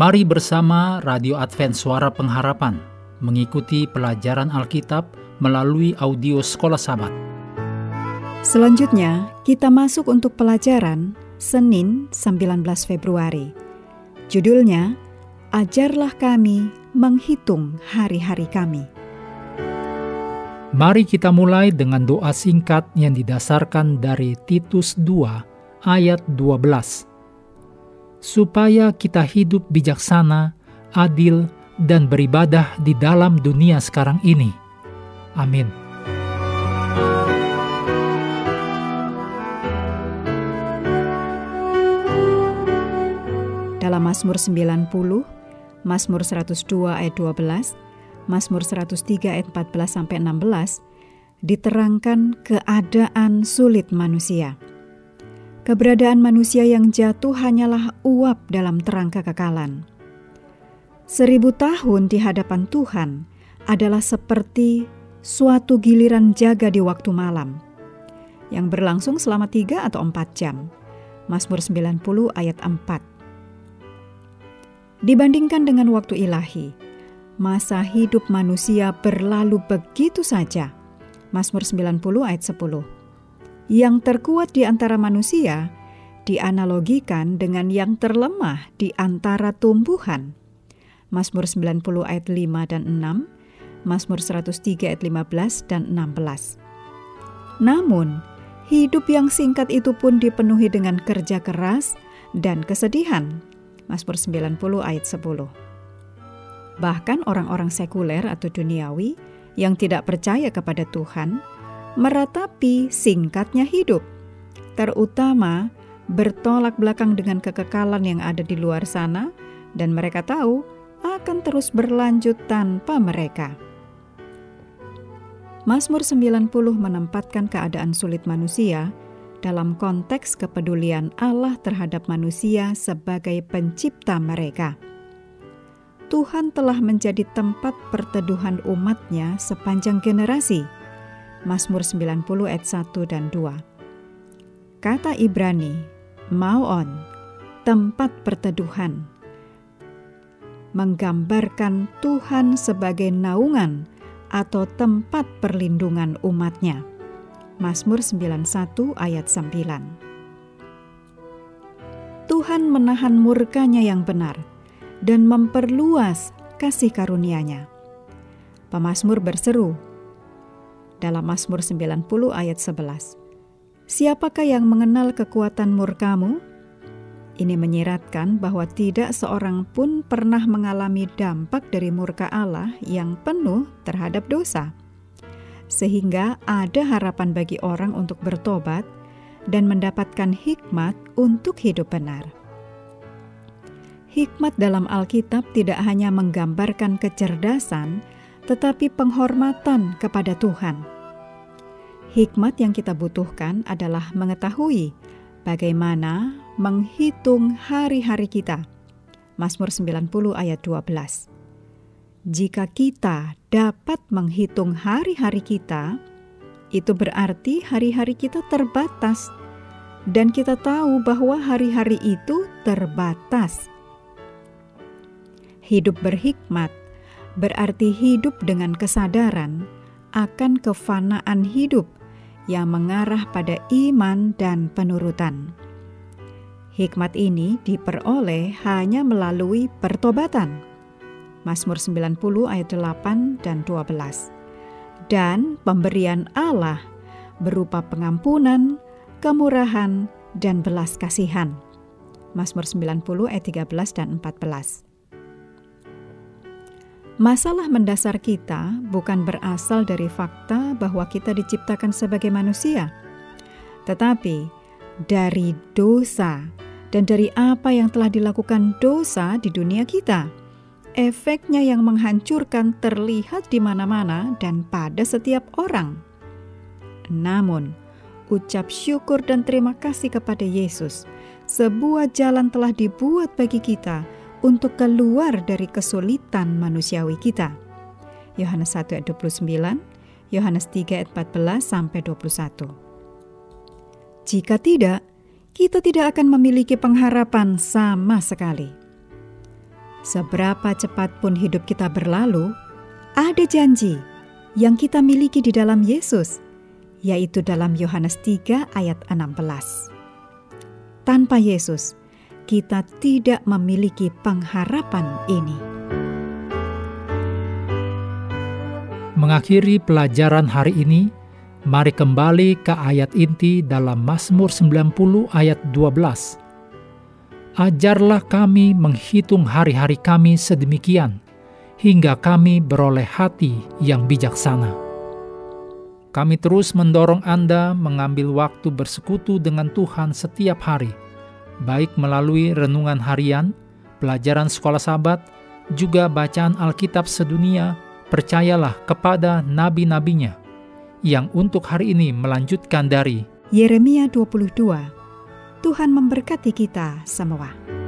Mari bersama Radio Advent Suara Pengharapan mengikuti pelajaran Alkitab melalui audio Sekolah Sabat. Selanjutnya, kita masuk untuk pelajaran Senin 19 Februari. Judulnya, Ajarlah kami menghitung hari-hari kami. Mari kita mulai dengan doa singkat yang didasarkan dari Titus 2 ayat 12 supaya kita hidup bijaksana, adil, dan beribadah di dalam dunia sekarang ini. Amin. Dalam Mazmur 90, Mazmur 102 ayat 12, Mazmur 103 ayat 14 sampai 16 diterangkan keadaan sulit manusia. Keberadaan manusia yang jatuh hanyalah uap dalam terang kekekalan. Seribu tahun di hadapan Tuhan adalah seperti suatu giliran jaga di waktu malam yang berlangsung selama tiga atau empat jam. Mazmur 90 ayat 4 Dibandingkan dengan waktu ilahi, masa hidup manusia berlalu begitu saja. Mazmur 90 ayat 10 yang terkuat di antara manusia dianalogikan dengan yang terlemah di antara tumbuhan. Mazmur 90 ayat 5 dan 6, Mazmur 103 ayat 15 dan 16. Namun, hidup yang singkat itu pun dipenuhi dengan kerja keras dan kesedihan. Mazmur 90 ayat 10. Bahkan orang-orang sekuler atau duniawi yang tidak percaya kepada Tuhan meratapi singkatnya hidup, terutama bertolak belakang dengan kekekalan yang ada di luar sana, dan mereka tahu akan terus berlanjut tanpa mereka. Mazmur 90 menempatkan keadaan sulit manusia dalam konteks kepedulian Allah terhadap manusia sebagai pencipta mereka. Tuhan telah menjadi tempat perteduhan umatnya sepanjang generasi – Mazmur 90 ayat 1 dan 2. Kata Ibrani, Maon, tempat perteduhan, menggambarkan Tuhan sebagai naungan atau tempat perlindungan umatnya. Mazmur 91 ayat 9. Tuhan menahan murkanya yang benar dan memperluas kasih karunia-Nya. Pemasmur berseru, dalam Mazmur 90 ayat 11. Siapakah yang mengenal kekuatan murkamu? Ini menyiratkan bahwa tidak seorang pun pernah mengalami dampak dari murka Allah yang penuh terhadap dosa. Sehingga ada harapan bagi orang untuk bertobat dan mendapatkan hikmat untuk hidup benar. Hikmat dalam Alkitab tidak hanya menggambarkan kecerdasan, tetapi penghormatan kepada Tuhan. Hikmat yang kita butuhkan adalah mengetahui bagaimana menghitung hari-hari kita. Mazmur 90 ayat 12. Jika kita dapat menghitung hari-hari kita, itu berarti hari-hari kita terbatas dan kita tahu bahwa hari-hari itu terbatas. Hidup berhikmat berarti hidup dengan kesadaran akan kefanaan hidup yang mengarah pada iman dan penurutan. Hikmat ini diperoleh hanya melalui pertobatan. Mazmur 90 ayat 8 dan 12. Dan pemberian Allah berupa pengampunan, kemurahan, dan belas kasihan. Mazmur 90 ayat 13 dan 14. Masalah mendasar kita bukan berasal dari fakta bahwa kita diciptakan sebagai manusia, tetapi dari dosa dan dari apa yang telah dilakukan dosa di dunia kita. Efeknya yang menghancurkan terlihat di mana-mana dan pada setiap orang. Namun, ucap syukur dan terima kasih kepada Yesus, sebuah jalan telah dibuat bagi kita untuk keluar dari kesulitan manusiawi kita. Yohanes 1 ayat 29, Yohanes 3 ayat 14 sampai 21. Jika tidak, kita tidak akan memiliki pengharapan sama sekali. Seberapa cepat pun hidup kita berlalu, ada janji yang kita miliki di dalam Yesus, yaitu dalam Yohanes 3 ayat 16. Tanpa Yesus, kita tidak memiliki pengharapan ini. Mengakhiri pelajaran hari ini, mari kembali ke ayat inti dalam Mazmur 90 ayat 12 Ajarlah kami menghitung hari-hari kami sedemikian, hingga kami beroleh hati yang bijaksana. Kami terus mendorong Anda mengambil waktu bersekutu dengan Tuhan setiap hari, baik melalui renungan harian, pelajaran sekolah sahabat, juga bacaan Alkitab sedunia, percayalah kepada nabi-nabinya, yang untuk hari ini melanjutkan dari Yeremia 22 Tuhan memberkati kita semua.